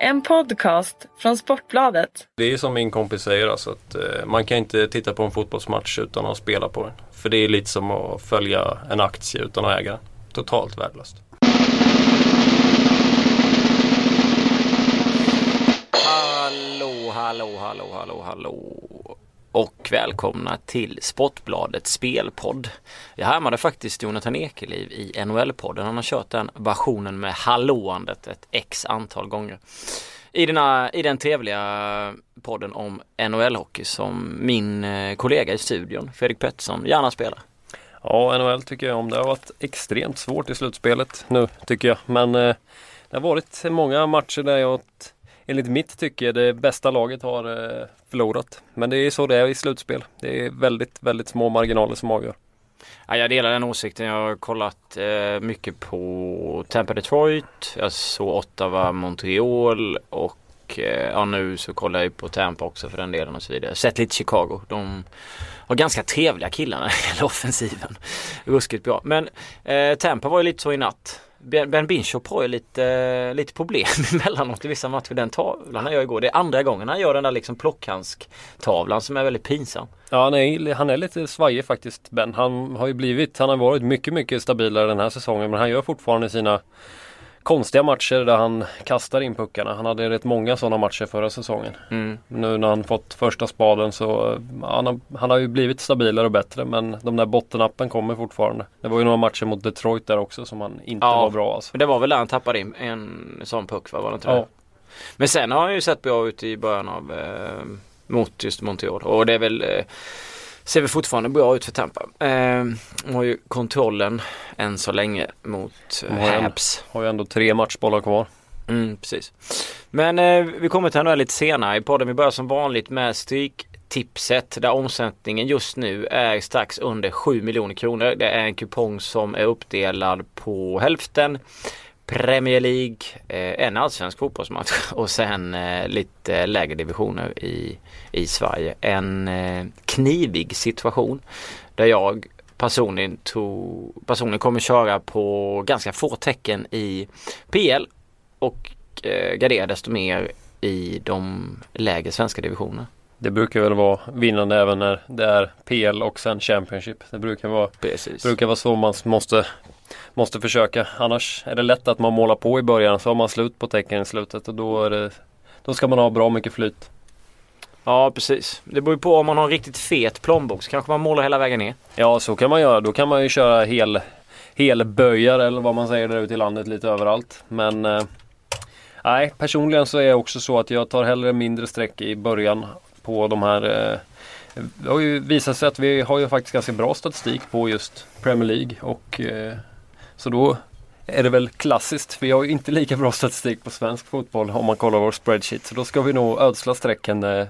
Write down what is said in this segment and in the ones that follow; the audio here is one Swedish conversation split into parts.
En podcast från Sportbladet. Det är som min kompis säger alltså att eh, man kan inte titta på en fotbollsmatch utan att spela på den. För det är lite som att följa en aktie utan att äga den. Totalt värdelöst. Hallå, hallå, hallå, hallå, hallå. Och välkomna till Sportbladets spelpodd. Jag härmade faktiskt Jonathan Ekeliv i NHL-podden. Han har kört den versionen med hallåandet ett x antal gånger. I, denna, I den trevliga podden om NHL-hockey som min eh, kollega i studion, Fredrik Pettersson, gärna spelar. Ja, NHL tycker jag om. Det har varit extremt svårt i slutspelet nu tycker jag. Men eh, det har varit många matcher där jag enligt mitt tycke det bästa laget har eh, förlorat. Men det är så det är i slutspel. Det är väldigt, väldigt små marginaler som avgör. Ja, jag delar den åsikten. Jag har kollat eh, mycket på Tampa Detroit. Jag såg Ottawa Montreal och eh, ja, nu så kollar jag på Tampa också för den delen och så vidare. Sett lite Chicago. De har ganska trevliga killar när det gäller offensiven. Ruskigt bra. Men eh, Tampa var ju lite så i natt. Ben Binchop har ju lite, lite problem emellanåt i vissa matcher. Den tavlan han gör igår. Det är andra gången han gör den där liksom plockhandsk-tavlan som är väldigt pinsam. Ja han är, han är lite svajig faktiskt Ben. Han har ju blivit, han har varit mycket mycket stabilare den här säsongen men han gör fortfarande sina konstiga matcher där han kastar in puckarna. Han hade rätt många sådana matcher förra säsongen. Mm. Nu när han fått första spaden så han har, han har ju blivit stabilare och bättre men de där bottenappen kommer fortfarande. Det var ju några matcher mot Detroit där också som han inte ja, var bra alltså. Det var väl där han tappade in en sån puck va? Var det inte ja. Men sen har han ju sett bra ut i början av eh, mot just Montreal och det är väl eh, ser väl fortfarande bra ut för Tampa. Eh, har ju kontrollen än så länge mot eh, har Habs. Har ju ändå tre matchbollar kvar. Mm, precis. Men eh, vi kommer till henne lite senare i podden. Vi börjar som vanligt med Stryktipset där omsättningen just nu är strax under 7 miljoner kronor. Det är en kupong som är uppdelad på hälften Premier League, eh, en allsvensk fotbollsmatch och sen eh, lite lägre divisioner i, i Sverige. En eh, knivig situation där jag personligen, tog, personligen kommer köra på ganska få tecken i PL och gardera desto mer i de lägre svenska divisionerna. Det brukar väl vara vinnande även när det är PL och sen Championship. Det brukar vara, Precis. brukar vara så man måste måste försöka. Annars är det lätt att man målar på i början så har man slut på tecken i slutet och då, det, då ska man ha bra mycket flyt. Ja precis. Det beror ju på om man har en riktigt fet plånbok så kanske man målar hela vägen ner. Ja så kan man göra. Då kan man ju köra hel, helböjar eller vad man säger där ute i landet lite överallt. Men eh, nej, personligen så är det också så att jag tar hellre mindre streck i början på de här eh, det har ju visat sig att vi har ju faktiskt ganska bra statistik på just Premier League och eh, så då är det väl klassiskt. Vi har ju inte lika bra statistik på svensk fotboll om man kollar vår spreadsheet. Så då ska vi nog ödsla strecken eh,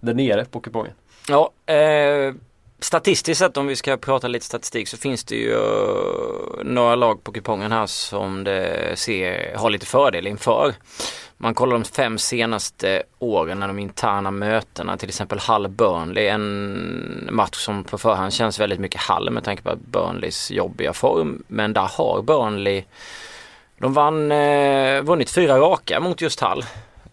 där nere på kupongen. Ja, eh, statistiskt sett om vi ska prata lite statistik så finns det ju eh, några lag på kupongen här som det ser, har lite fördel inför. Man kollar de fem senaste åren när de interna mötena, till exempel Hall-Burnley, en match som på förhand känns väldigt mycket Hall med tanke på Burnleys jobbiga form. Men där har Burnley, de vann, eh, vunnit fyra raka mot just Hall.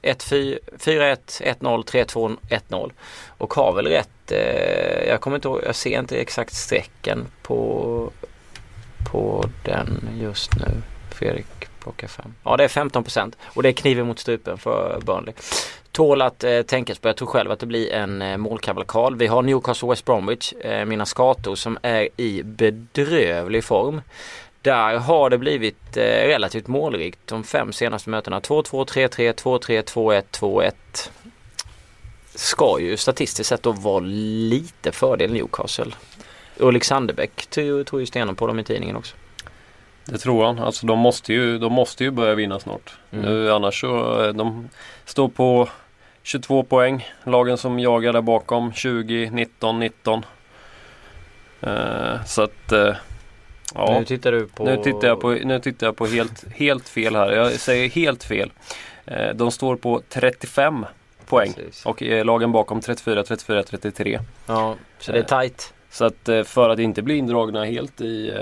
4-1, 1-0, 3-2, 1-0. Och har väl rätt, eh, jag kommer inte ihåg, jag ser inte exakt strecken på, på den just nu. Fredrik plockar fem. Ja det är 15 procent och det är kniven mot strupen för Burnley. Tål att eh, tänkas på. Jag tror själv att det blir en eh, målkavalkad. Vi har Newcastle West Bromwich, eh, mina skator som är i bedrövlig form. Där har det blivit eh, relativt målrikt de fem senaste mötena. 2-2, 3-3, 2-3, 2-1, 2-1. Ska ju statistiskt sett då vara lite fördel Newcastle. Ulrik Sandebäck tog ju stenhårt på dem i tidningen också. Det tror han. Alltså de måste ju, de måste ju börja vinna snart. Mm. Nu, annars så, eh, de står på 22 poäng. Lagen som jagar där bakom 20, 19, 19. Uh, så att uh, Ja, nu tittar du på... Nu tittar jag på, nu tittar jag på helt, helt fel här. Jag säger helt fel. Uh, de står på 35 poäng. Precis. Och lagen bakom 34, 34, 33. Ja, så det är tight. Så att för att inte bli indragna helt i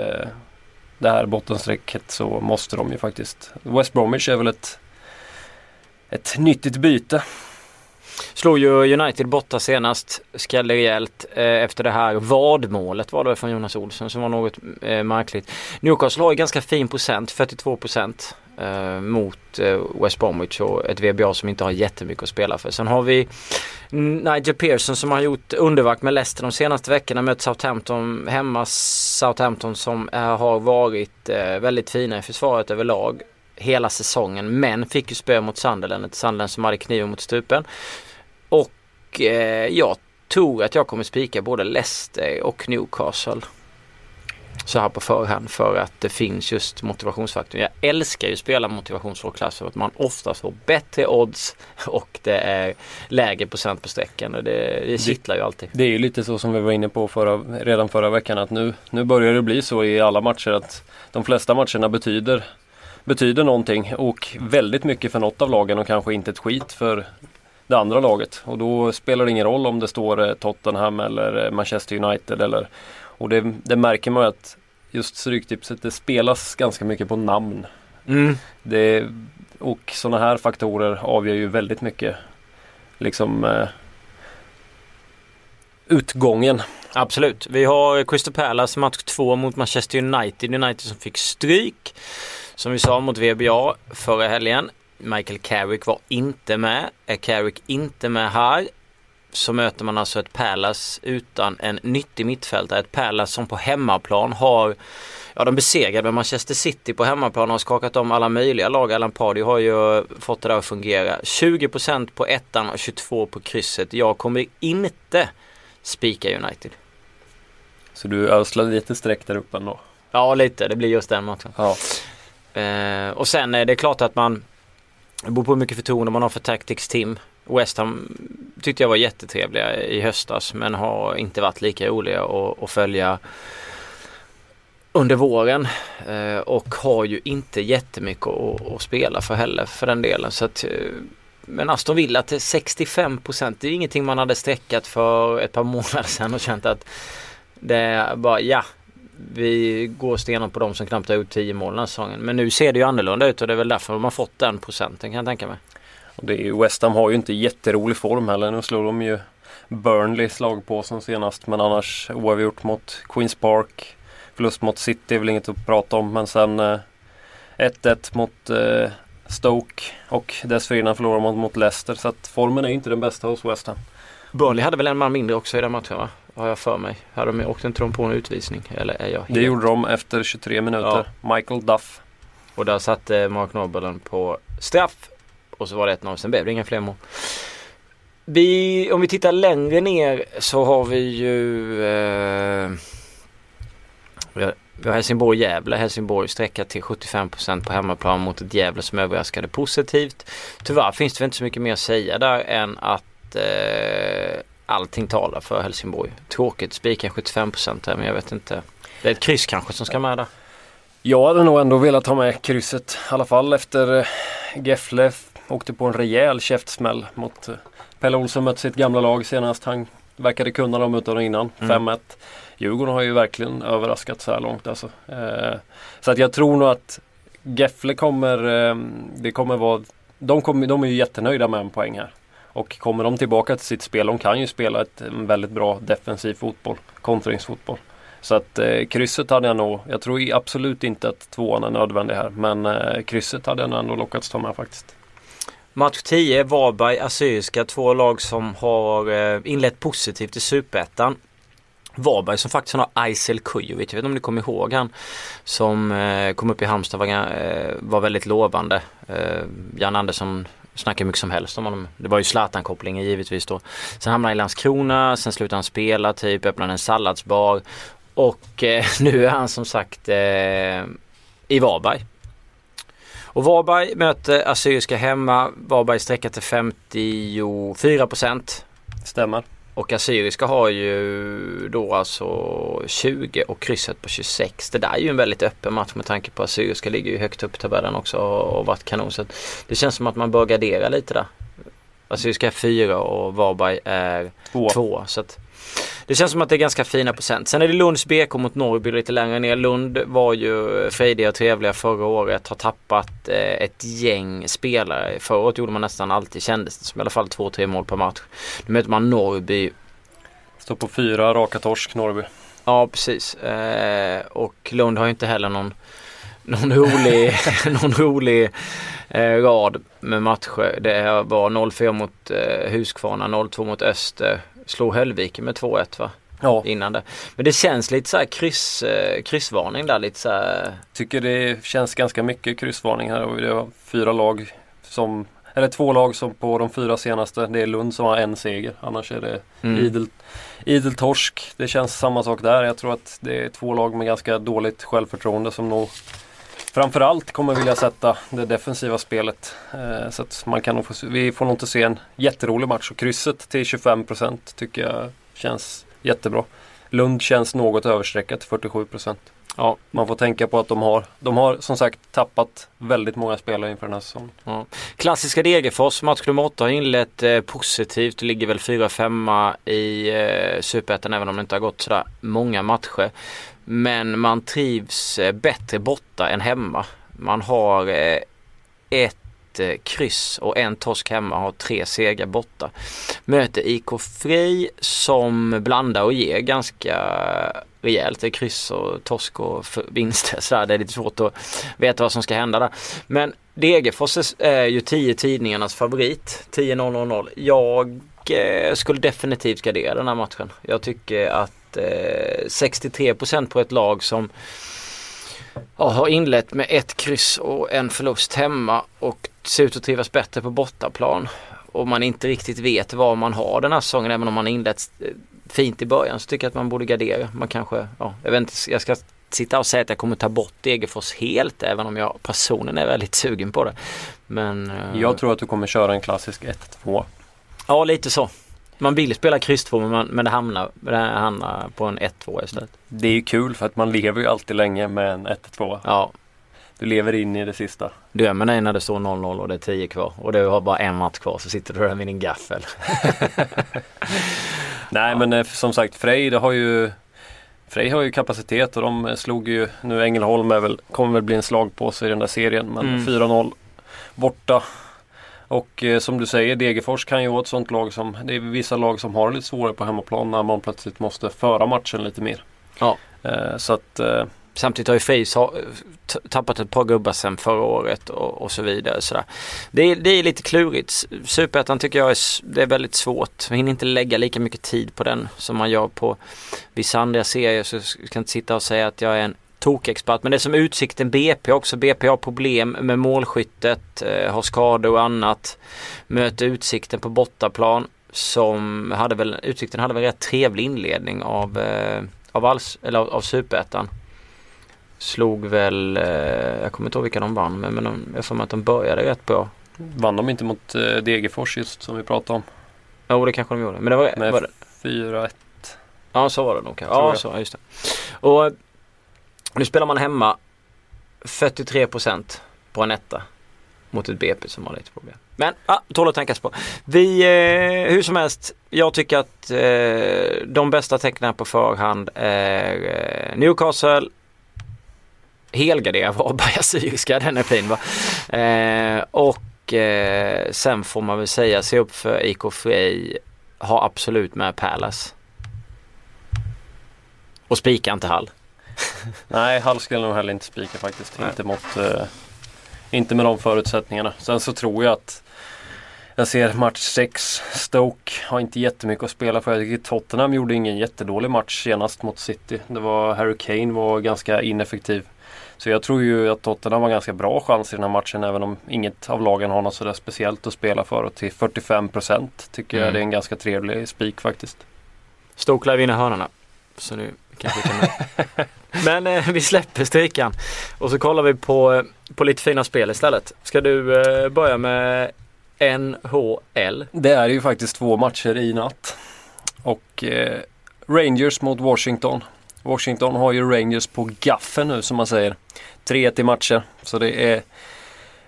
det här bottenstrecket så måste de ju faktiskt. West Bromwich är väl ett ett nyttigt byte. Slog ju United borta senast, skrällde rejält eh, efter det här vadmålet var det från Jonas Olsson som var något eh, märkligt. Newcastle har ju ganska fin procent, 42 procent eh, mot eh, West Bromwich och ett VBA som inte har jättemycket att spela för. Sen har vi Nigel Pearson som har gjort underverk med Leicester de senaste veckorna mött Southampton hemma. Southampton som eh, har varit eh, väldigt fina i försvaret överlag hela säsongen men fick ju spö mot Sunderland, ett Sunderland som hade kniven mot stupen. Och eh, jag tror att jag kommer spika både Leicester och Newcastle. Så här på förhand för att det finns just motivationsfaktorn. Jag älskar ju att spela motivationsklass för att man oftast får bättre odds och det är lägre procent på sträckan. Och det, det kittlar ju alltid. Det är ju lite så som vi var inne på förra, redan förra veckan att nu, nu börjar det bli så i alla matcher att de flesta matcherna betyder betyder någonting och väldigt mycket för något av lagen och kanske inte ett skit för det andra laget. Och då spelar det ingen roll om det står eh, Tottenham eller eh, Manchester United. Eller, och det, det märker man att just Stryktipset det spelas ganska mycket på namn. Mm. Det, och sådana här faktorer avgör ju väldigt mycket liksom eh, utgången. Absolut. Vi har Crystal Palace match 2 mot Manchester United. United som fick stryk. Som vi sa mot VBA förra helgen. Michael Carrick var inte med. Är Carrick inte med här så möter man alltså ett Palace utan en nyttig mittfältare. Ett Palace som på hemmaplan har Ja de besegrade Manchester City på hemmaplan och har skakat om alla möjliga lag. Allan Pardew har ju fått det där att fungera. 20% på ettan och 22 på krysset. Jag kommer inte spika United. Så du ödslar lite streck där uppe ändå? Ja lite, det blir just den matchen. Ja. Eh, och sen är det klart att man det beror på hur mycket förtroende man har för Tactics Team. West Ham tyckte jag var jättetrevliga i höstas men har inte varit lika roliga att, att följa under våren eh, och har ju inte jättemycket att, att spela för heller för den delen. Så att, eh, men Aston Villa till 65 procent, det är ingenting man hade sträckat för ett par månader sedan och känt att det är bara ja, vi går stenhårt på de som knappt har gjort 10 mål den här säsongen. Men nu ser det ju annorlunda ut och det är väl därför de har fått den procenten kan jag tänka mig. Det är ju, West Ham har ju inte jätterolig form heller. Nu slår de ju Burnley slag på som senast men annars oavgjort mot Queens Park. Förlust mot City är väl inget att prata om men sen 1-1 eh, mot eh, Stoke och dessförinnan förlorade man mot Leicester så att formen är inte den bästa hos West Ham. Burnley hade väl en man mindre också i den matchen va? Har jag för mig. Hade de, på en utvisning? Eller är jag helt... Det gjorde de efter 23 minuter. Ja. Michael Duff. Och där satte Mark Nobelen på straff. Och så var det 1-0. Sen blev det inga fler mål. Vi, om vi tittar längre ner så har vi ju eh, vi har, vi har Helsingborg-Gävle. Helsingborg sträckat till 75% på hemmaplan mot ett Gävle som överraskade positivt. Tyvärr finns det väl inte så mycket mer att säga där än att eh, allting talar för Helsingborg. Tråkigt spika 75% här men jag vet inte. Det är ett kryss kanske som ska med där. Jag hade nog ändå velat ha med krysset. I alla fall efter eh, Gefle åkte på en rejäl käftsmäll mot eh, Pelle Olsson mött sitt gamla lag senast. Han verkade kunna dem utan och innan. Mm. 5-1. Djurgården har ju verkligen överraskat så här långt alltså. Eh, så att jag tror nog att Gefle kommer, det kommer vara, de, kommer, de är ju jättenöjda med en poäng här. Och kommer de tillbaka till sitt spel, de kan ju spela ett väldigt bra defensiv fotboll, kontringsfotboll. Så att eh, krysset hade jag nog, jag tror absolut inte att tvåan är nödvändig här, men eh, krysset hade jag nog ändå lockats ta med faktiskt. Match 10, Varberg, Assyriska, två lag som har eh, inlett positivt i Superettan. Varberg som faktiskt har Aisel Kujovic, jag vet inte om ni kommer ihåg han som eh, kom upp i Halmstad var, eh, var väldigt lovande. Eh, Jan Andersson snackar mycket som helst om honom. Det var ju Zlatan-kopplingen givetvis då. Sen hamnade han i Landskrona, sen slutade han spela typ, öppnade en salladsbar. Och eh, nu är han som sagt eh, i Varberg. Och Varberg möter Assyriska hemma. Varberg sträcker till 54 procent. Stämmer. Och Assyriska har ju då alltså 20 och krysset på 26. Det där är ju en väldigt öppen match med tanke på att Assyriska ligger ju högt upp i tabellen också och varit kanon. Så det känns som att man bör gardera lite där. Assyriska är 4 och Varberg är 2. Så att det känns som att det är ganska fina procent. Sen är det Lunds BK mot Norrby lite längre ner. Lund var ju frejdiga och trevliga förra året. Har tappat eh, ett gäng spelare. Förra året gjorde man nästan alltid, kändes det som i alla fall två, tre mål per match. Nu möter man Norrby. Står på fyra raka torsk Norrby. Ja precis. Eh, och Lund har ju inte heller någon någon rolig, någon rolig eh, rad med matcher. Det var 0-4 mot eh, Huskvarna, 0-2 mot Öster. Slog Höllviken med 2-1 va? Ja. Innan det. Men det känns lite så här kryss, eh, kryssvarning där lite så här. Tycker det känns ganska mycket kryssvarning här det var fyra lag som eller två lag som på de fyra senaste. Det är Lund som har en seger. Annars är det Mm. idel, idel torsk. Det känns samma sak där. Jag tror att det är två lag med ganska dåligt självförtroende som nog framförallt kommer vilja sätta det defensiva spelet. Eh, så att man kan få, vi får nog inte se en jätterolig match. Och krysset till 25% tycker jag känns jättebra. Lund känns något överstreckat till 47%. Ja. Man får tänka på att de har, de har som sagt tappat väldigt många spelare inför den här säsongen. Ja. Klassiska Degerfors, match nummer 8 har inlett eh, positivt. Ligger väl 4-5 i eh, Superettan även om det inte har gått sådär många matcher. Men man trivs eh, bättre borta än hemma. Man har eh, ett eh, kryss och en torsk hemma har tre segrar borta. Möter IK Frej som blandar och ger ganska rejält. Det är kryss och torsk och vinster. Så där. Det är lite svårt att veta vad som ska hända där. Men Degerfors är- ju 10 tidningarnas favorit. 10-0-0-0. Jag skulle definitivt gardera den här matchen. Jag tycker att eh, 63% på ett lag som ja, har inlett med ett kryss och en förlust hemma och ser ut att trivas bättre på bortaplan. Och man inte riktigt vet vad man har den här säsongen även om man inlett eh, fint i början så tycker jag att man borde gardera. Man kanske, ja, jag vet inte, jag ska sitta och säga att jag kommer ta bort Degerfors helt även om jag personligen är väldigt sugen på det. Men eh, Jag tror att du kommer köra en klassisk 1-2. ja lite så. Man vill spela kryss 2 men, man, men det, hamnar, det hamnar på en 1-2 istället. Det är ju kul för att man lever ju alltid länge med en 1-2. Ja, Du lever in i det sista. Drömmen är när det står 0-0 och det är 10 kvar och du har bara en match kvar så sitter du där med din gaffel. Nej men eh, som sagt Frej det har ju Frej har ju kapacitet och de slog ju Nu Ängelholm är väl, kommer väl bli en slagpåse i den där serien men Mm. 4-0 borta. Och eh, som du säger Degerfors kan ju vara ett sånt lag som Det är vissa lag som har lite svårare på hemmaplan när man plötsligt måste föra matchen lite mer. Ja. Eh, så att eh, Samtidigt har ju Face tappat ett par gubbar sen förra året och, och så vidare. Sådär. Det, är, det är lite klurigt. Superettan tycker jag är, det är väldigt svårt. Man hinner inte lägga lika mycket tid på den som man gör på vissa andra serier. Så jag ska inte sitta och säga att jag är en tokexpert. Men det är som Utsikten BP också. BP har problem med målskyttet, eh, har skador och annat. Möter Utsikten på bortaplan som hade väl, Utsikten hade väl rätt trevlig inledning av, eh, av, alls, eller av, av Superettan. Slog väl, eh, jag kommer inte ihåg vilka de vann men, men de, jag får mig att de började rätt bra. vann de inte mot eh, Degerfors just som vi pratade om. Jo det kanske de gjorde. Men det var, var det, 4-1. Ja så var det nog. Ja så, just det. Och nu spelar man hemma 43% på en etta. Mot ett BP som har lite problem. Men ah, tål att tänkas på. Vi, eh, hur som helst, jag tycker att eh, de bästa tecknen på förhand är eh, Newcastle, helgardera Varberg Syriska, den är fin va. Eh, och eh, sen får man väl säga, se upp för IK Frej, ha absolut med Palace. Och spika inte Hall. Nej, Hall skulle jag nog heller inte spika faktiskt. Nej. Inte, mot, eh, inte med de förutsättningarna. Sen så tror jag att jag ser match 6. Stoke har inte jättemycket att spela för. Jag tycker Tottenham gjorde ingen jättedålig match senast mot City. Det var Harry Kane var ganska ineffektiv. Så jag tror ju att Tottenham har ganska bra chans i den här matchen även om inget av lagen har något sådär speciellt att spela för. Och till 45% tycker jag Mm. det är en ganska trevlig spik faktiskt. Stoke lär vinna hörnorna. Så nu kanske vi kan... Men eh, vi släpper strikan. Och så kollar vi på, eh, på lite fina spel istället. Ska du eh, börja med NHL? Det är ju faktiskt två matcher i natt. Och eh, Rangers mot Washington. Washington har ju Rangers på gaffen nu som man säger. 3-1 i matcher. Så det är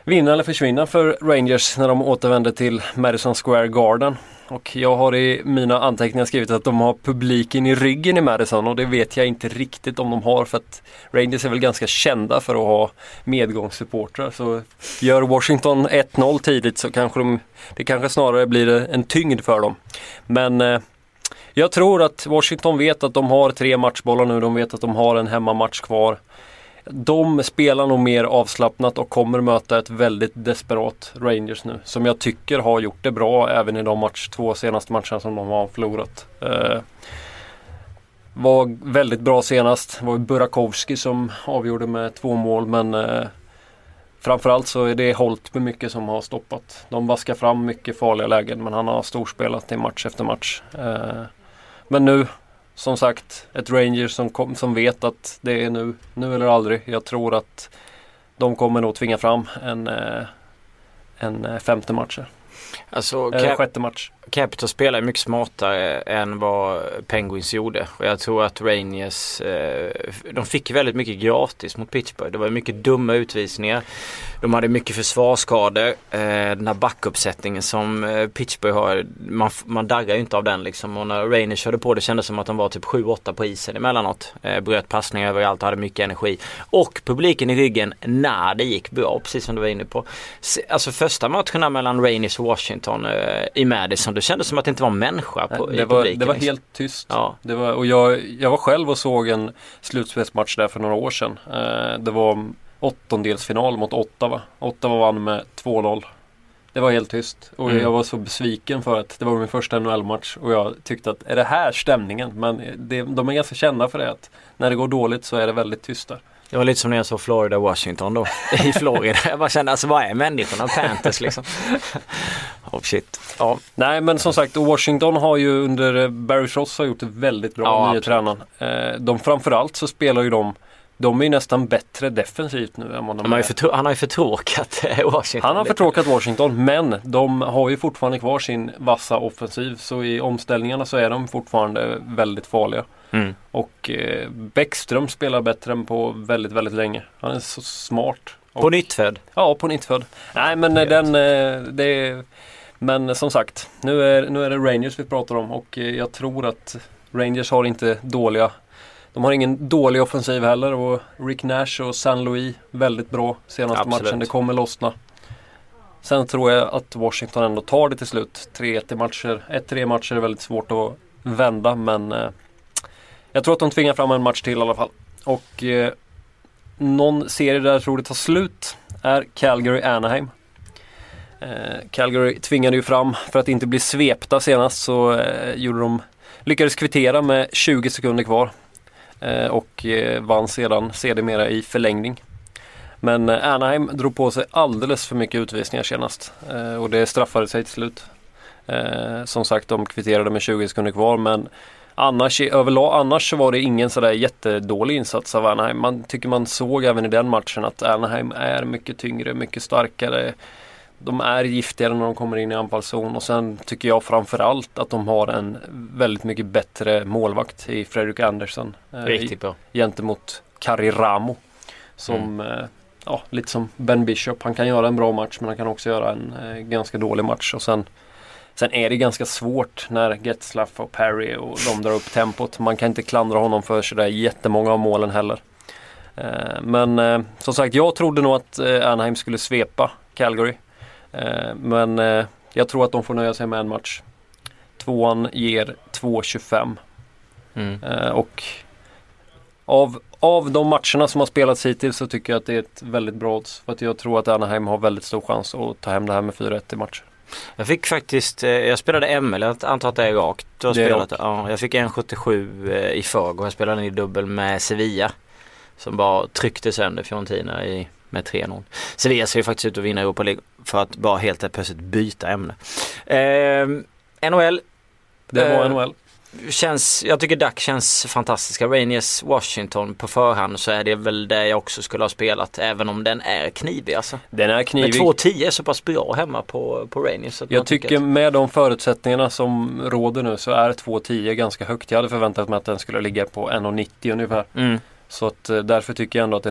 vinna eller försvinna för Rangers när de återvänder till Madison Square Garden. Och jag har i mina anteckningar skrivit att de har publiken i ryggen i Madison och det vet jag inte riktigt om de har för att Rangers är väl ganska kända för att ha medgångssupportrar. Så gör Washington 1-0 tidigt så kanske de, det kanske snarare blir en tyngd för dem. Men eh, jag tror att Washington vet att de har tre matchbollar nu. De vet att de har en hemmamatch kvar. De spelar nog mer avslappnat och kommer möta ett väldigt desperat Rangers nu. Som jag tycker har gjort det bra även i de match, två senaste matcherna som de har förlorat. Eh, var väldigt bra senast. Det var Burakovsky som avgjorde med två mål men eh, Framförallt så är det Holtby mycket som har stoppat. De vaskar fram mycket farliga lägen men han har storspelat i match efter match. Eh, men nu som sagt ett Rangers som, kom, som vet att det är nu, nu eller aldrig. Jag tror att de kommer nog tvinga fram en, eh, en eh, femte match. Alltså, Eller sjätte match. Capitals spelar mycket smartare än vad Penguins gjorde. Och jag tror att Rangers, eh, de fick väldigt mycket gratis mot Pittsburgh. Det var mycket dumma utvisningar. De hade mycket försvarsskador. Eh, den här backuppsättningen som eh, Pittsburgh har, man, man darrar ju inte av den liksom. Och när Rangers körde på det kändes som att de var typ 7-8 på isen emellanåt. Bröt passningar överallt och hade mycket energi. Och publiken i ryggen när det gick bra, precis som du var inne på. Alltså första matcherna mellan Rangers och Washington i Madison, kändes det som att det inte var en människa på, det i var, publiken. Det var liksom. helt tyst. Ja. Det var, och jag, jag var själv och såg en slutspelsmatch där för några år sedan. Eh, det var åttondelsfinal mot Ottawa. Ottawa vann med 2-0. Det var helt tyst och Mm. jag var så besviken för att det var min första NHL-match och jag tyckte att är det här stämningen? Men det, de är ganska kända för det att när det går dåligt så är det väldigt tyst där. Det var lite som när jag såg Florida Washington då. I Florida. Jag bara kände alltså vad är människorna? Panthers liksom. oh shit. Ja. Nej men som sagt Washington har ju under eh, Barry Frost har gjort det väldigt bra, Ja, nya tränaren. Eh, de framförallt så spelar ju de de är ju nästan bättre defensivt nu än vad de Han har är. han har ju förtråkat eh, Washington. Han har förtråkat Washington men de har ju fortfarande kvar sin vassa offensiv så i omställningarna så är de fortfarande väldigt farliga. Mm. Och eh, Bäckström spelar bättre än på väldigt, väldigt länge. Han är så smart. Och, På nyttfödd. Ja, på nyttfödd. Nej men eh, den, eh, det Men som sagt, nu är, nu är det Rangers vi pratar om och jag tror att Rangers har inte dåliga de har ingen dålig offensiv heller och Rick Nash och San Louis väldigt bra senaste Absolut. matchen. Det kommer lossna. Sen tror jag att Washington ändå tar det till slut. 3-1 i matcher. 1-3 matcher är väldigt svårt att vända men jag tror att de tvingar fram en match till i alla fall. Och eh, någon serie där jag tror det tar slut är Calgary-Anaheim. Eh, Calgary tvingade ju fram, för att inte bli svepta senast så eh, gjorde de, lyckades kvittera med 20 sekunder kvar. Eh, och eh, vann sedan sedermera i förlängning. Men eh, Anaheim drog på sig alldeles för mycket utvisningar senast eh, och det straffade sig till slut. Eh, som sagt, de kvitterade med 20 sekunder kvar men annars, överlag, annars så var det ingen sådär jättedålig insats av Anaheim. Man tycker man såg även i den matchen att Anaheim är mycket tyngre, mycket starkare. De är giftigare när de kommer in i anfallszon och sen tycker jag framförallt att de har en väldigt mycket bättre målvakt i Fredrik Andersson. eh, Riktigt bra. gentemot Kari Ramo. Som, eh, ja, lite som Ben Bishop. Han kan göra en bra match men han kan också göra en eh, ganska dålig match. Och sen, sen är det ganska svårt när Getzlaff och Perry och de drar upp tempot. Man kan inte klandra honom för sådär jättemånga av målen heller. Eh, men eh, som sagt, jag trodde nog att eh, Anaheim skulle svepa Calgary. Men jag tror att de får nöja sig med en match. Tvåan ger 2.25 Mm. Och av, av de matcherna som har spelats hittills så tycker jag att det är ett väldigt bra odds. För att jag tror att Anaheim har väldigt stor chans att ta hem det här med 4-1 i matcher. Jag fick faktiskt, eh, jag spelade ML, jag antar att det är rakt. Du har Det spelat, rakt. ja, jag fick 1,77 eh, i förrgår. Jag spelade den i dubbel med Sevilla. Som bara tryckte sönder Fiorentina i, med 3-0. Sevilla ser ju faktiskt ut att vinna Europa League för att bara helt plötsligt byta ämne. Eh, NHL Det var Eh, NHL. Känns, jag tycker Duck känns fantastiska. Rangers Washington på förhand så är det väl det jag också skulle ha spelat även om den är knivig alltså. Den är Men knivig. 2-10 är så pass bra hemma på, på man Jag tycker att- med de förutsättningarna som råder nu så är 2-10 ganska högt. Jag hade förväntat mig att den skulle ligga på 1,90 ungefär. Mm. Så att eh, därför tycker jag ändå att det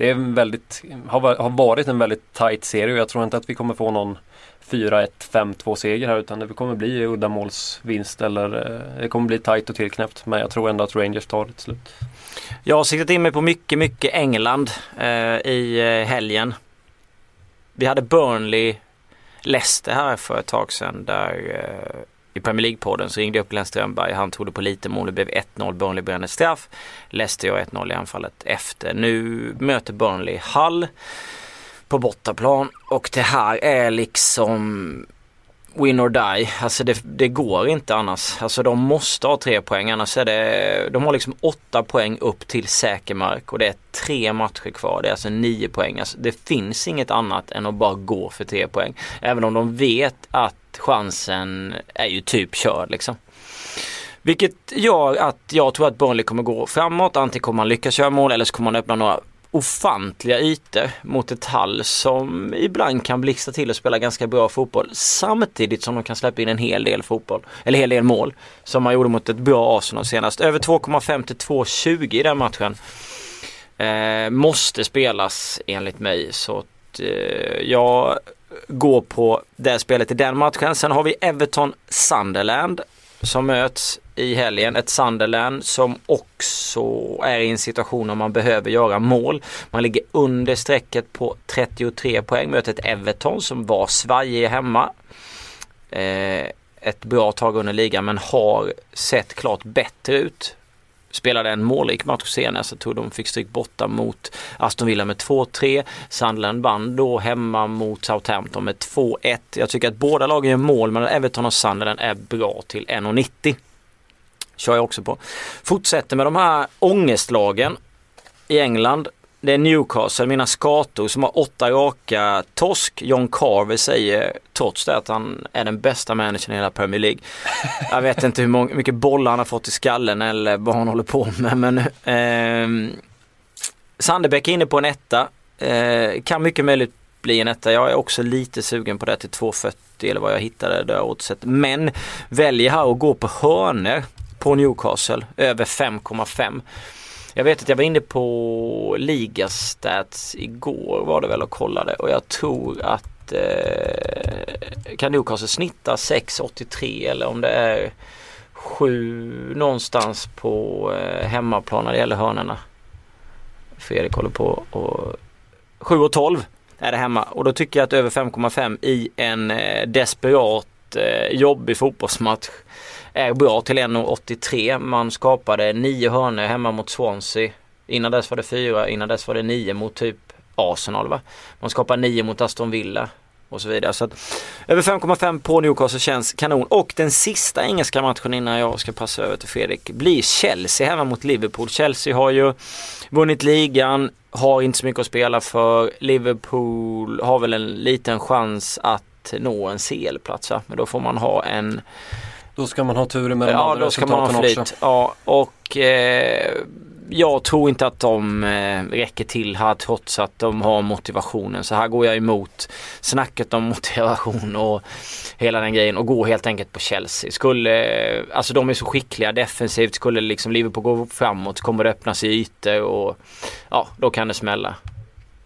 det är väldigt, har, har varit en väldigt tight serie och jag tror inte att vi kommer få någon 4-1, 5-2 seger här utan det kommer bli uddamålsvinst eller eh, det kommer bli tight och tillknäppt. Men jag tror ändå att Rangers tar det till slut. Jag har siktat in mig på mycket, mycket England eh, i eh, helgen. Vi hade Burnley Leicester här för ett tag sedan där eh, i Premier League-podden så ringde jag upp Glenn Strömberg. Han trodde på lite mål. Det blev 1-0. Burnley brände straff. Leicester gör 1-0 i anfallet efter. Nu möter Burnley Hull på bortaplan och det här är liksom win or die. Alltså det, det, går inte annars. Alltså de måste ha tre poäng annars är det, de har liksom åtta poäng upp till säker mark och det är tre matcher kvar. Det är alltså nio poäng. Alltså det finns inget annat än att bara gå för tre poäng. Även om de vet att chansen är ju typ körd liksom. Vilket gör att jag tror att Burnley kommer gå framåt. Antingen kommer man lyckas göra mål eller så kommer man öppna några ofantliga ytor mot ett Hall som ibland kan blixtra till och spela ganska bra fotboll samtidigt som de kan släppa in en hel del fotboll, eller hel del mål som man gjorde mot ett bra Arsenal senast. Över 2,5 till 2,20 i den matchen. Eh, måste spelas enligt mig så att eh, jag går på det spelet i den matchen. Sen har vi Everton Sunderland som möts i helgen. Ett Sunderland som också är i en situation där man behöver göra mål. Man ligger under strecket på 33 poäng. Möter ett Everton som var svajig hemma. Eh, ett bra tag under ligan men har sett klart bättre ut spelade en målrik match senast. Alltså, jag tror de fick stryk borta mot Aston Villa med 2-3. Sunderland vann då hemma mot Southampton med 2-1. Jag tycker att båda lagen gör mål men Everton och Sunderland är bra till 1,90. Kör jag också på. Fortsätter med de här ångestlagen i England. Det är Newcastle, mina skator som har åtta raka torsk. John Carver säger trots det att han är den bästa managern i hela Premier League. Jag vet inte hur många, mycket bollar han har fått i skallen eller vad han håller på med men eh, Sandebäck är inne på en etta. Eh, kan mycket möjligt bli en etta. Jag är också lite sugen på det till 2,40 eller vad jag hittade där oddset. Men väljer här att gå på hörner på Newcastle över 5,5. Jag vet att jag var inne på Ligastats igår var det väl och kollade och jag tror att eh, kan Newcastle snitta 6,83 eller om det är 7 någonstans på eh, hemmaplan när det gäller hörnorna. Fredrik håller på och 7 och 12 är det hemma och då tycker jag att över 5,5 i en eh, desperat eh, jobbig fotbollsmatch är bra till 1,83. Man skapade nio hörnor hemma mot Swansea. Innan dess var det fyra, innan dess var det nio mot typ Arsenal va. Man skapade nio mot Aston Villa och så vidare. Så att, över 5,5 på Newcastle känns kanon. Och den sista engelska matchen innan jag ska passa över till Fredrik blir Chelsea hemma mot Liverpool. Chelsea har ju vunnit ligan, har inte så mycket att spela för. Liverpool har väl en liten chans att nå en CL-plats Men då får man ha en då ska man ha tur med de Ja, då ska man ha flyt. Också. Ja, och eh, jag tror inte att de eh, räcker till här trots att de har motivationen. Så här går jag emot snacket om motivation och hela den grejen och går helt enkelt på Chelsea. Skulle, eh, alltså de är så skickliga defensivt. Skulle liksom Liverpool gå framåt kommer det öppna sig ytor och ja, då kan det smälla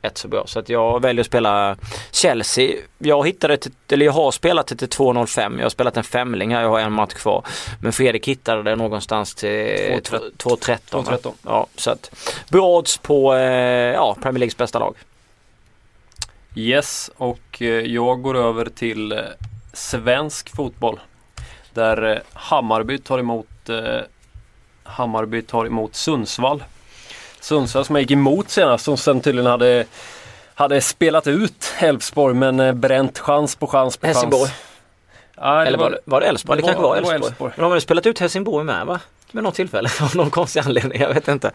rätt så bra. Så att jag väljer att spela Chelsea. Jag hittade, till, eller jag har spelat det till 2.05. Jag har spelat en femling här, jag har en match kvar. Men Fredrik hittade det någonstans till 2.13. Ja, så att bra odds på eh, ja, Premier Leagues bästa lag. Yes, och eh, jag går över till eh, svensk fotboll. Där Hammarby tar emot Hammarby tar emot Sundsvall. Sundsvall som jag gick emot senast som sen tydligen hade, hade spelat ut Elfsborg men eh, bränt chans på chans på Helsingborg. chans. Ja, Eller var det, var det Elfsborg? Det, det kanske var- var Elfsborg. De har väl spelat ut Helsingborg med va? Med något tillfälle av någon konstig anledning. Jag vet inte.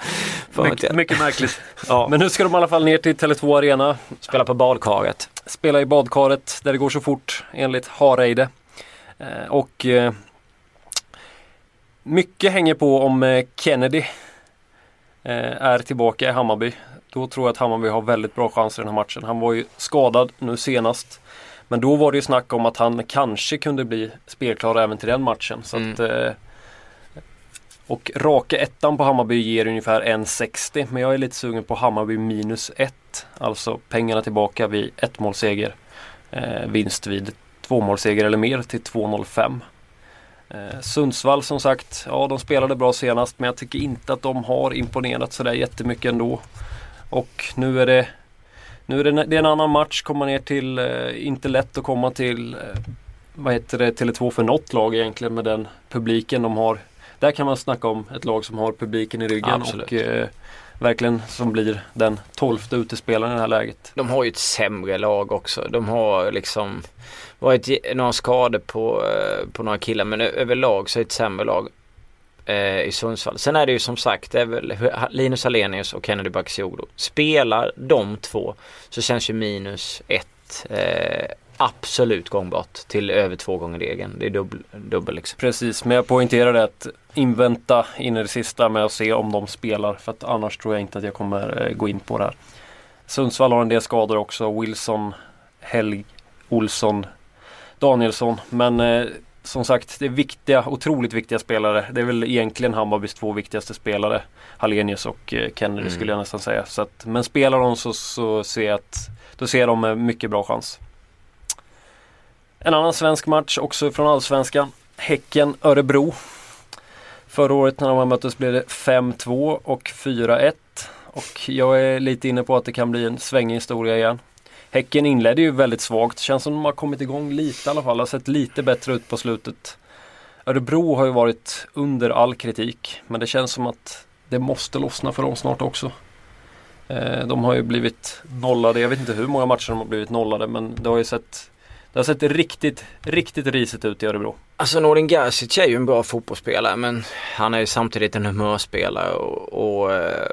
Mycket, mycket, märkligt. ja. Men nu ska de i alla fall ner till Tele2 Arena. Spela på badkaret. Spela i badkaret där det går så fort enligt Hareide. Eh, och eh, mycket hänger på om Kennedy är tillbaka i Hammarby. Då tror jag att Hammarby har väldigt bra chanser i den här matchen. Han var ju skadad nu senast. Men då var det ju snack om att han kanske kunde bli spelklar även till den matchen. Så Mm. att, eh, och raka ettan på Hammarby ger ungefär 1,60 men jag är lite sugen på Hammarby minus 1. Alltså pengarna tillbaka vid ett målseger. Eh, vinst vid två målseger eller mer till 2,05. Eh, Sundsvall som sagt, ja de spelade bra senast men jag tycker inte att de har imponerat sådär jättemycket ändå. Och nu är det nu är det, det är en annan match, komma ner till, eh, inte lätt att komma till, eh, vad heter det, Tele2 för något lag egentligen med den publiken de har. Där kan man snacka om ett lag som har publiken i ryggen Absolut. och eh, verkligen som blir den tolfte utespelaren i det här läget. De har ju ett sämre lag också. De har liksom varit några skador på, eh, på några killar men överlag så är det ett sämre lag eh, i Sundsvall. Sen är det ju som sagt det är väl Linus Alenius och Kennedy Bakircioglu. Spelar de två så känns ju minus ett eh, absolut gångbart till över två gånger degen. Det är dubbel, dubbel liksom. Precis, men jag poängterar det att invänta in i det sista med att se om de spelar för att annars tror jag inte att jag kommer eh, gå in på det här. Sundsvall har en del skador också. Wilson, Helg, Olsson, Danielsson. Men eh, som sagt, det är viktiga, otroligt viktiga spelare. Det är väl egentligen Hammarbys två viktigaste spelare. Hallenius och eh, Kennedy Mm. skulle jag nästan säga. Så att, men spelar de så, så ser jag att då ser de med mycket bra chans. En annan svensk match också från Allsvenskan. Häcken-Örebro. Förra året när de möttes blev det 5-2 och 4-1. Och jag är lite inne på att det kan bli en svängig historia igen. Häcken inledde ju väldigt svagt. Känns som de har kommit igång lite i alla fall. Har sett lite bättre ut på slutet. Örebro har ju varit under all kritik. Men det känns som att det måste lossna för dem snart också. Eh, de har ju blivit nollade. Jag vet inte hur många matcher de har blivit nollade men det har ju sett det har sett riktigt, riktigt risigt ut i Örebro. Alltså Nordin Gerzic är ju en bra fotbollsspelare men han är ju samtidigt en humörspelare och, och eh,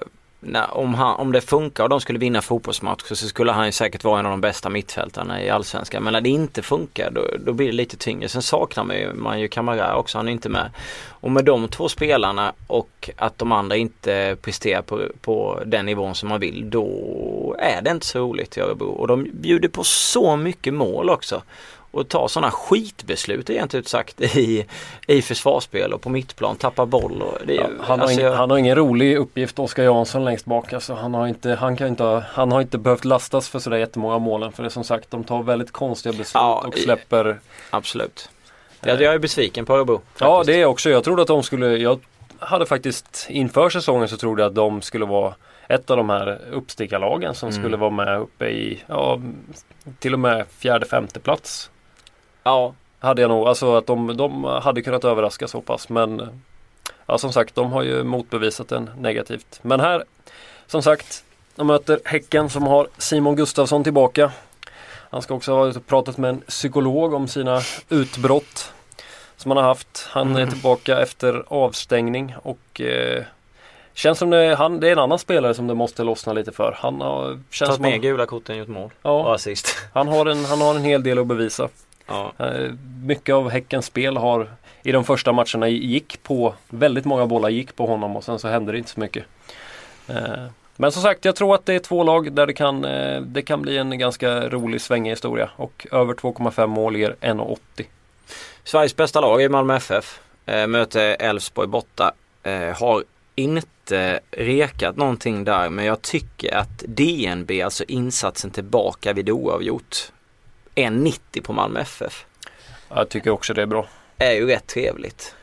när, om, han, om det funkar och de skulle vinna fotbollsmatcher så skulle han ju säkert vara en av de bästa mittfältarna i Allsvenskan. Men när det inte funkar då, då blir det lite tyngre. Sen saknar man ju, man ju Kamara också, han är inte med. Och med de två spelarna och att de andra inte presterar på, på den nivån som man vill då är det inte så roligt i Örebro. Och de bjuder på så mycket mål också och ta sådana skitbeslut egentligen ut sagt i, i försvarsspel och på mittplan, tappa boll. Det Ja, han, har alltså, ingen, jag- han har ingen rolig uppgift, Oskar Jansson längst bak. Alltså, han, har inte, han, kan inte, ha- han har inte behövt lastas för sådär jättemånga målen. För det är som sagt, de tar väldigt konstiga beslut Ja, och släpper Absolut. Jag, jag är besviken på Örebro. Ja det är också. Jag trodde att de skulle, jag hade faktiskt inför säsongen så trodde jag att de skulle vara ett av de här uppstickarlagen som Mm. skulle vara med uppe i, ja till och med fjärde, femte plats. Ja, Hade jag nog, alltså att de, de hade kunnat överraska så pass men Ja som sagt de har ju motbevisat den negativt. Men här som sagt de möter Häcken som har Simon Gustafsson tillbaka. Han ska också ha pratat med en psykolog om sina utbrott som han har haft. Han är Mm. tillbaka efter avstängning och eh, Känns som det, han, det är en annan spelare som det måste lossna lite för. Han har, känns tagit med han, gula korten, gjort mål ja, och assist. han, har en, han har en hel del att bevisa. Ja. Eh, Mycket av Häckens spel har i de första matcherna gick på, väldigt många bollar gick på honom och sen så hände det inte så mycket. Eh, Men som sagt, jag tror att det är två lag där det kan, eh, det kan bli en ganska rolig svängig historia och över 2,5 mål ger 1,80. Sveriges bästa lag är Malmö FF. Möter Elfsborg borta. Har inte rekat någonting där men jag tycker att DNB, alltså insatsen tillbaka vid oavgjort, 1,90 på Malmö FF. Jag tycker också det är bra. är ju rätt trevligt.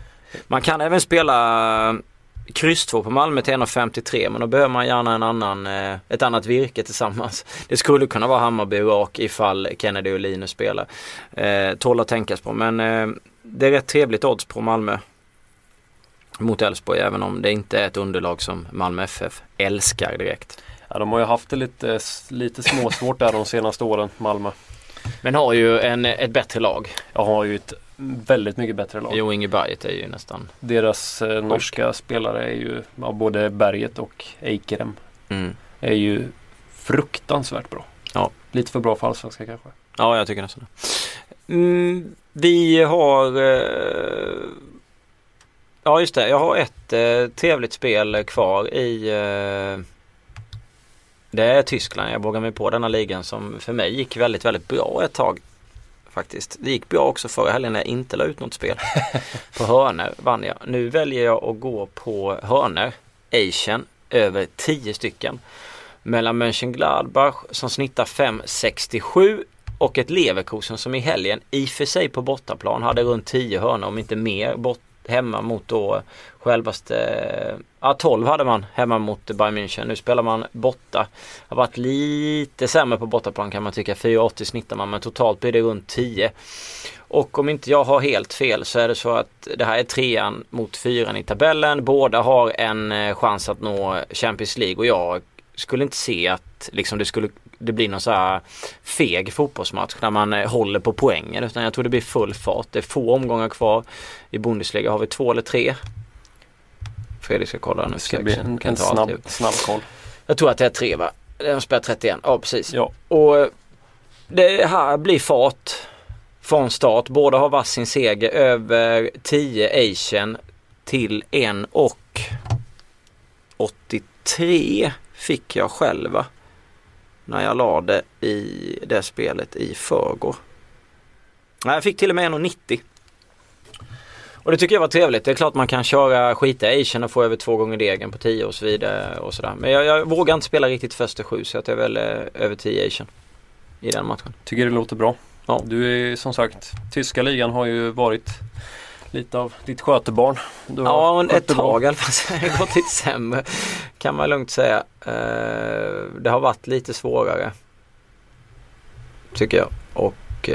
Man kan även spela kryss 2 på Malmö till 1,53 men då behöver man gärna en annan, eh, ett annat virke tillsammans. Det skulle kunna vara Hammarby och ifall Kennedy och Linus spelar. Eh, tål att tänkas på men eh, det är rätt trevligt odds på Malmö mot Elfsborg även om det inte är ett underlag som Malmö FF älskar direkt. Ja, de har ju haft det lite, lite småsvårt där de senaste åren, Malmö. Men har ju en, ett bättre lag. Jag har ju ett väldigt mycket bättre lag. Jo, Inge Berget är ju nästan... Deras eh, norska spelare är ju, ja, både Berget och Eikerem Mm. är ju fruktansvärt bra. Ja. Lite för bra för allsvenska kanske. Ja, jag tycker nästan det. Mm, vi har... Eh, ja, just det. Jag har ett eh, trevligt spel kvar i... Eh, det är Tyskland. Jag vågar mig på denna ligan som för mig gick väldigt, väldigt bra ett tag. Faktiskt. Det gick bra också förra helgen när jag inte la ut något spel. på hörner vann jag. Nu väljer jag att gå på hörner. Asian över 10 stycken. Mellan Mönchengladbach som snittar 5,67 och ett Leverkusen som i helgen i och för sig på bortaplan hade runt 10 hörnor om inte mer bort, hemma mot då självaste, ja 12 hade man hemma mot Bayern München. Nu spelar man borta. Har varit lite sämre på bortaplan kan man tycka. 4,80 snittar man men totalt blir det runt 10. Och om inte jag har helt fel så är det så att det här är trean mot fyran i tabellen. Båda har en eh, chans att nå Champions League och jag skulle inte se att liksom det skulle det blir någon så här feg fotbollsmatch där man eh, håller på poängen utan jag tror det blir full fart. Det är få omgångar kvar. I Bundesliga har vi två eller tre. Fredrik ska kolla nu. Det ska bli en, en snabb, ihop. snabb koll. Jag tror att det är tre va? De spelar 31. Ja precis. Ja. Och eh, det här blir fart från start. Båda har varsin seger över 10 Asian till en och 83 fick jag själva. När jag la det i det spelet i förrgår. Jag fick till och med 1,90. Och det tycker jag var trevligt. Det är klart man kan köra skita Asian och få över två gånger degen på 10 och så vidare och sådär. Men jag, jag vågar inte spela riktigt första sju så att det är väl eh, över 10 Asian i den matchen. Tycker det låter bra. Ja. Du är som sagt, tyska ligan har ju varit lite av ditt skötebarn. Du Ja, men ett det tag i alla fall så har det gått lite sämre. Kan man lugnt säga. Eh, Det har varit lite svårare. Tycker jag. Och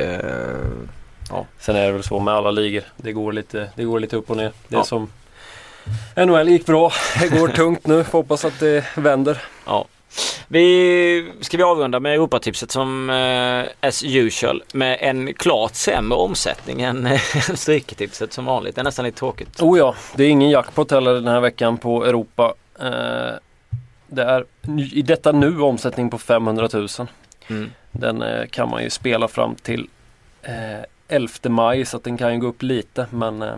eh, Sen är det väl så med alla ligor. Det går lite, det går lite upp och ner. Det är Ja. som NHL gick bra. Det går tungt nu. Får hoppas att det vänder. ja. Vi ska vi avrunda med Europatipset som eh, as usual med en klart sämre omsättning än eh, Stryktipset som vanligt. Det är nästan lite tråkigt. Oh ja, det är ingen jackpot heller den här veckan på Europa. Eh, det är i detta nu omsättning på 500 000. Mm. Den eh, kan man ju spela fram till eh, 11 maj så att den kan ju gå upp lite men eh,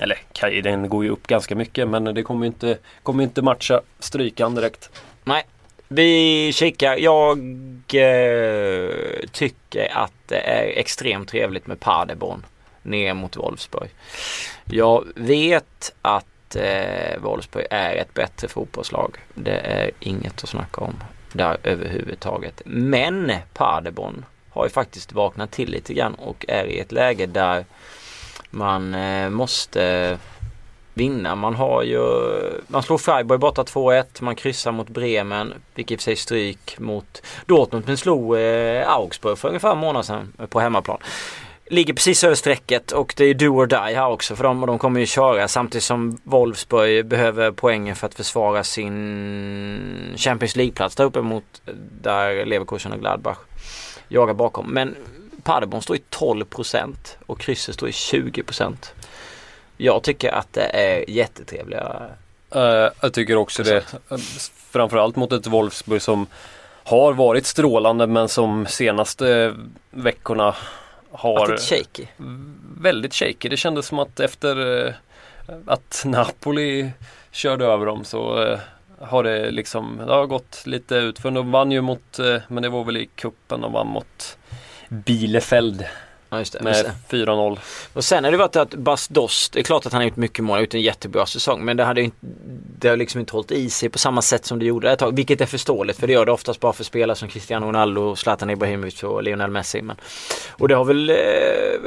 eller den går ju upp ganska mycket men det kommer ju inte, kommer ju inte matcha strykan direkt. Nej Vi kikar. Jag eh, tycker att det är extremt trevligt med Paderborn ner mot Wolfsburg. Jag vet att eh, Wolfsburg är ett bättre fotbollslag. Det är inget att snacka om där överhuvudtaget. Men Paderborn har ju faktiskt vaknat till lite grann och är i ett läge där man eh, måste vinna. Man har ju, man slår Freiburg borta 2-1, man kryssar mot Bremen, vilket i och för sig stryk mot Dortmund, men slog eh, Augsburg för ungefär en månad sedan eh, på hemmaplan. Ligger precis över strecket och det är do or die här också för dem och de kommer ju köra samtidigt som Wolfsburg behöver poängen för att försvara sin Champions League-plats där uppe mot eh, där Leverkusen och Gladbach jagar bakom. Men Paderborn står i 12% och krysset står i 20%. Jag tycker att det är jättetrevliga. Eh, jag tycker också det. Eh, Framförallt mot ett Wolfsburg som har varit strålande men som senaste veckorna har lite shaky. väldigt shaky. Det kändes som att efter eh, att Napoli körde över dem så har det liksom det har gått lite ut. För de vann ju mot, eh, men det var väl i kuppen de vann mot Bielefeld Ja, just det. med 4-0. Och sen har det varit att Bas Dost, det är klart att han har gjort mycket mål, gjort en jättebra säsong. Men det, hade inte, det har liksom inte hållit i sig på samma sätt som det gjorde ett tag. Vilket är förståeligt för det gör det oftast bara för spelare som Cristiano Ronaldo, Zlatan Ibrahimovic och Lionel Messi. Men, och det har väl eh,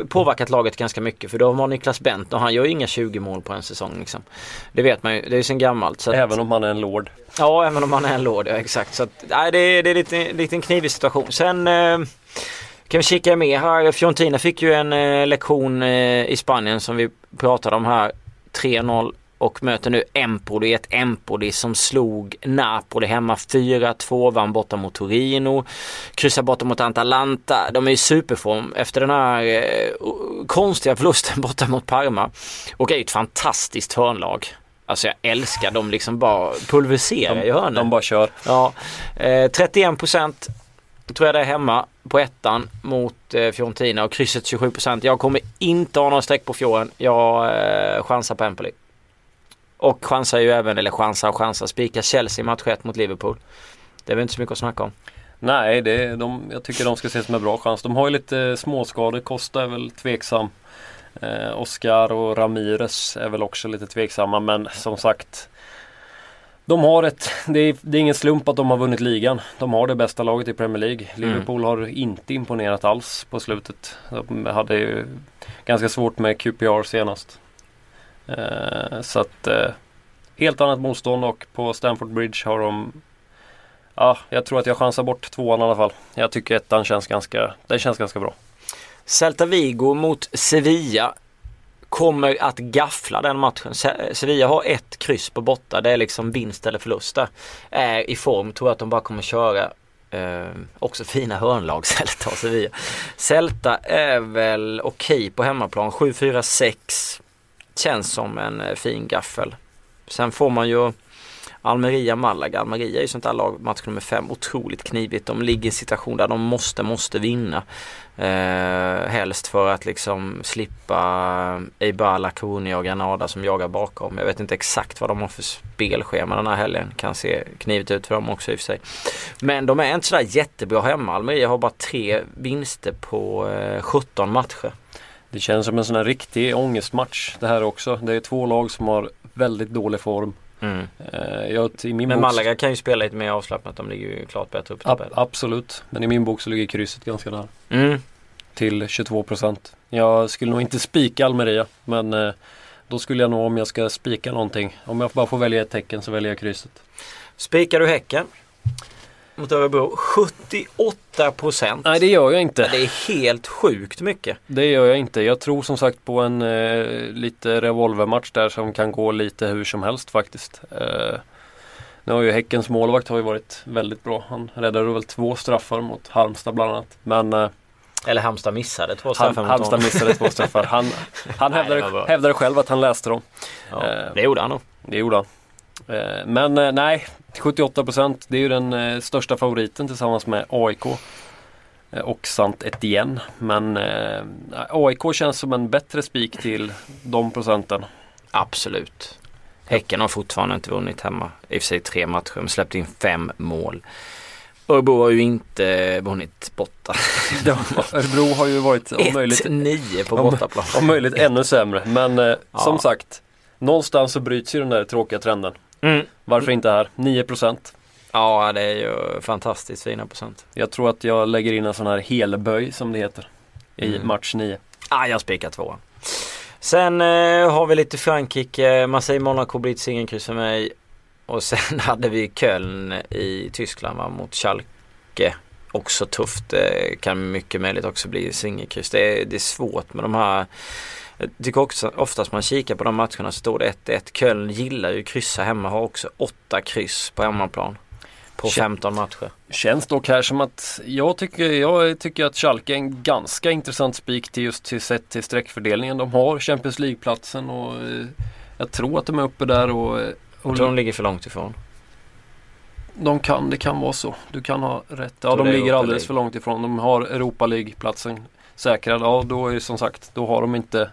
påverkat laget ganska mycket för då har man Niklas Bent och han gör ju inga 20 mål på en säsong. Liksom. Det vet man ju, det är ju sen gammalt. Att, Även om han är en lord. Ja, även om han är en låd, ja, exakt. Så att, nej, det, är, det är lite, lite en knivig situation. Sen eh, kan vi kika med här. Fiorentina fick ju en eh, lektion eh, i Spanien som vi pratade om här. 3-0 och möter nu Empoli. Ett Empoli som slog Napoli hemma 4-2, vann borta mot Torino, kryssar borta mot Atalanta. De är i superform efter den här eh, konstiga förlusten borta mot Parma och är ett fantastiskt hörnlag. Alltså jag älskar dem liksom bara pulveriserar i hörnen. De bara kör. Ja, eh, 31 procent tror jag det är hemma på ettan mot eh, Fiorentina och krysset 27% Jag kommer inte ha några streck på Fioren. Jag eh, chansar på Empoli. Och chansar ju även, eller chansar och chansar, spikar Chelsea match 1 mot Liverpool. Det är väl inte så mycket att snacka om. Nej, det är, de, jag tycker de ska ses som en bra chans. De har ju lite eh, småskador. Costa är väl tveksam. Eh, Oscar och Ramirez är väl också lite tveksamma men som sagt de har ett, det är, det är, ingen slump att de har vunnit ligan. De har det bästa laget i Premier League. Mm. Liverpool mm. har inte imponerat alls på slutet. De hade ju ganska svårt med QPR senast. Eh, så att eh, helt annat motstånd och på Stamford Bridge har de Ja, jag tror att jag chansar bort tvåan i alla fall. Jag tycker ettan känns ganska, den känns ganska bra. Celta Vigo mot Sevilla kommer att gaffla den matchen. Sevilla har ett kryss på borta. Det är liksom vinst eller förlust där. Är i form. Tror att de bara kommer köra. Eh, också fina hörnlag Celta och Sevilla. Celta är väl okej okay på hemmaplan. 7-4-6. Känns som en eh, fin gaffel. Sen får man ju Almeria, Malaga. Almeria är ju sånt där lag, match nummer fem, otroligt knivigt. De ligger i en situation där de måste, måste vinna. Eh, helst för att liksom slippa Eibar, Laconi och Granada som jagar bakom. Jag vet inte exakt vad de har för spelschema den här helgen. Kan se knivigt ut för dem också i och för sig. Men de är inte sådär jättebra hemma. Almeria har bara tre vinster på eh, 17 matcher. Det känns som en sån här riktig ångestmatch det här också. Det är två lag som har väldigt dålig form. Mm. Uh, jag, men. Malaga kan ju spela lite mer avslappnat. De ligger ju klart bättre upp. Ab absolut. Men i min bok så ligger krysset ganska nära. Mm. Till 22 procent. Jag skulle nog inte spika Almeria. Men uh, då skulle jag nog om jag ska spika någonting. Om jag bara får välja ett tecken så väljer jag krysset. Spikar du Häcken? Mot Örebro. 78 procent. Nej det gör jag inte. Det är helt sjukt mycket. Det gör jag inte. Jag tror som sagt på en eh, lite revolvermatch där som kan gå lite hur som helst faktiskt. Eh, nu har ju Häckens målvakt har ju varit väldigt bra. Han räddade väl två straffar mot Halmstad bland annat. Men eh, eller Halmstad missade två straffar han, Halmstad missade två straffar. Han, han hävdade, hävdade själv att han läste dem. Ja, eh, det gjorde han nog. Det gjorde han. Eh, men eh, nej, 78% det är ju den eh, största favoriten tillsammans med AIK. Och Sant Etienne. Men AIK känns som en bättre spik till de procenten. Absolut. Häcken har fortfarande inte vunnit hemma. I och för sig tre matcher men släppt in fem mål. Örebro har ju inte vunnit borta. Örebro har ju varit om möjligt 1-9 på bortaplan. Om, om möjligt ännu sämre. Men eh, ja. som sagt, någonstans så bryts ju den där tråkiga trenden. Mm. Varför inte här? 9% Ja, det är ju fantastiskt fina procent. Jag tror att jag lägger in en sån här helböj som det heter i mm. match 9. Ah, jag spikar tvåan. Sen eh, har vi lite Frankrike. Marseille Monaco blir ett singelkryss för mig. Och sen hade vi Köln i Tyskland va, mot Schalke. Också tufft. Det kan mycket möjligt också bli singelkryss. Det det är svårt med de här jag tycker också oftast man kikar på de matcherna så står det 1-1. Köln gillar ju kryssa hemma, har också 8 kryss på hemmaplan. På 15 matcher. Känns dock här som att jag tycker, jag tycker att Schalke är en ganska intressant spik till just till sett till sträckfördelningen. De har Champions League-platsen och eh, jag tror att de är uppe där och... och jag tror de ligger för långt ifrån. De kan, det kan vara så. Du kan ha rätt. Ja, de ligger alldeles för långt ifrån. De har Europa League-platsen säkrad. Ja, då är det som sagt, då har de inte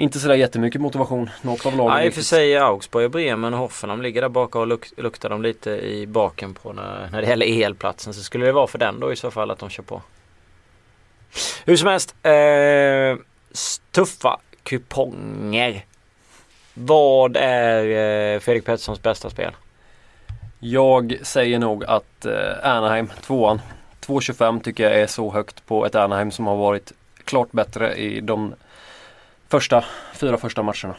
inte sådär jättemycket motivation. Något av lagen. Nej, i och för sig Augsburg, Bremen och Hoffenheim ligger där bak och luk luktar de lite i baken på när, när det gäller elplatsen. Så skulle det vara för den då i så fall att de kör på. Hur som helst. Eh, tuffa kuponger. Vad är eh, Fredrik Petterssons bästa spel? Jag säger nog att eh, Anaheim, tvåan. 2,25 tycker jag är så högt på ett Anaheim som har varit klart bättre i de första, fyra första matcherna.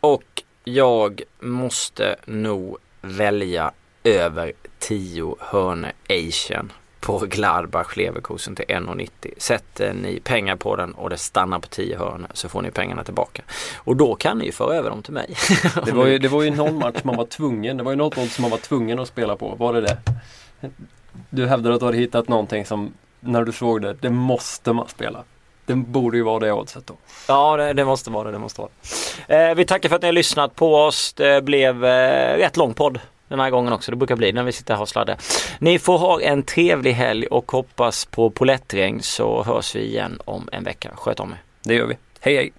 Och jag måste nog välja över 10 hörne Asian. på Gladbach Leverkusen till 1,90. Sätter ni pengar på den och det stannar på 10 hörn så får ni pengarna tillbaka. Och då kan ni ju föra över dem till mig. Det var ju, det var ju någon match man var tvungen, det var ju något odds som man var tvungen att spela på. Var det det? Du hävdade att du hade hittat någonting som, när du såg det, det måste man spela. Det borde ju vara det oddset då. Ja, det, det, måste vara det. det måste vara det. Eh, vi tackar för att ni har lyssnat på oss. Det blev eh, rätt lång podd den här gången också. Det brukar bli när vi sitter här och sladdar. Ni får ha en trevlig helg och hoppas på polettregn så hörs vi igen om en vecka. Sköt om er. Det gör vi. Hej hej!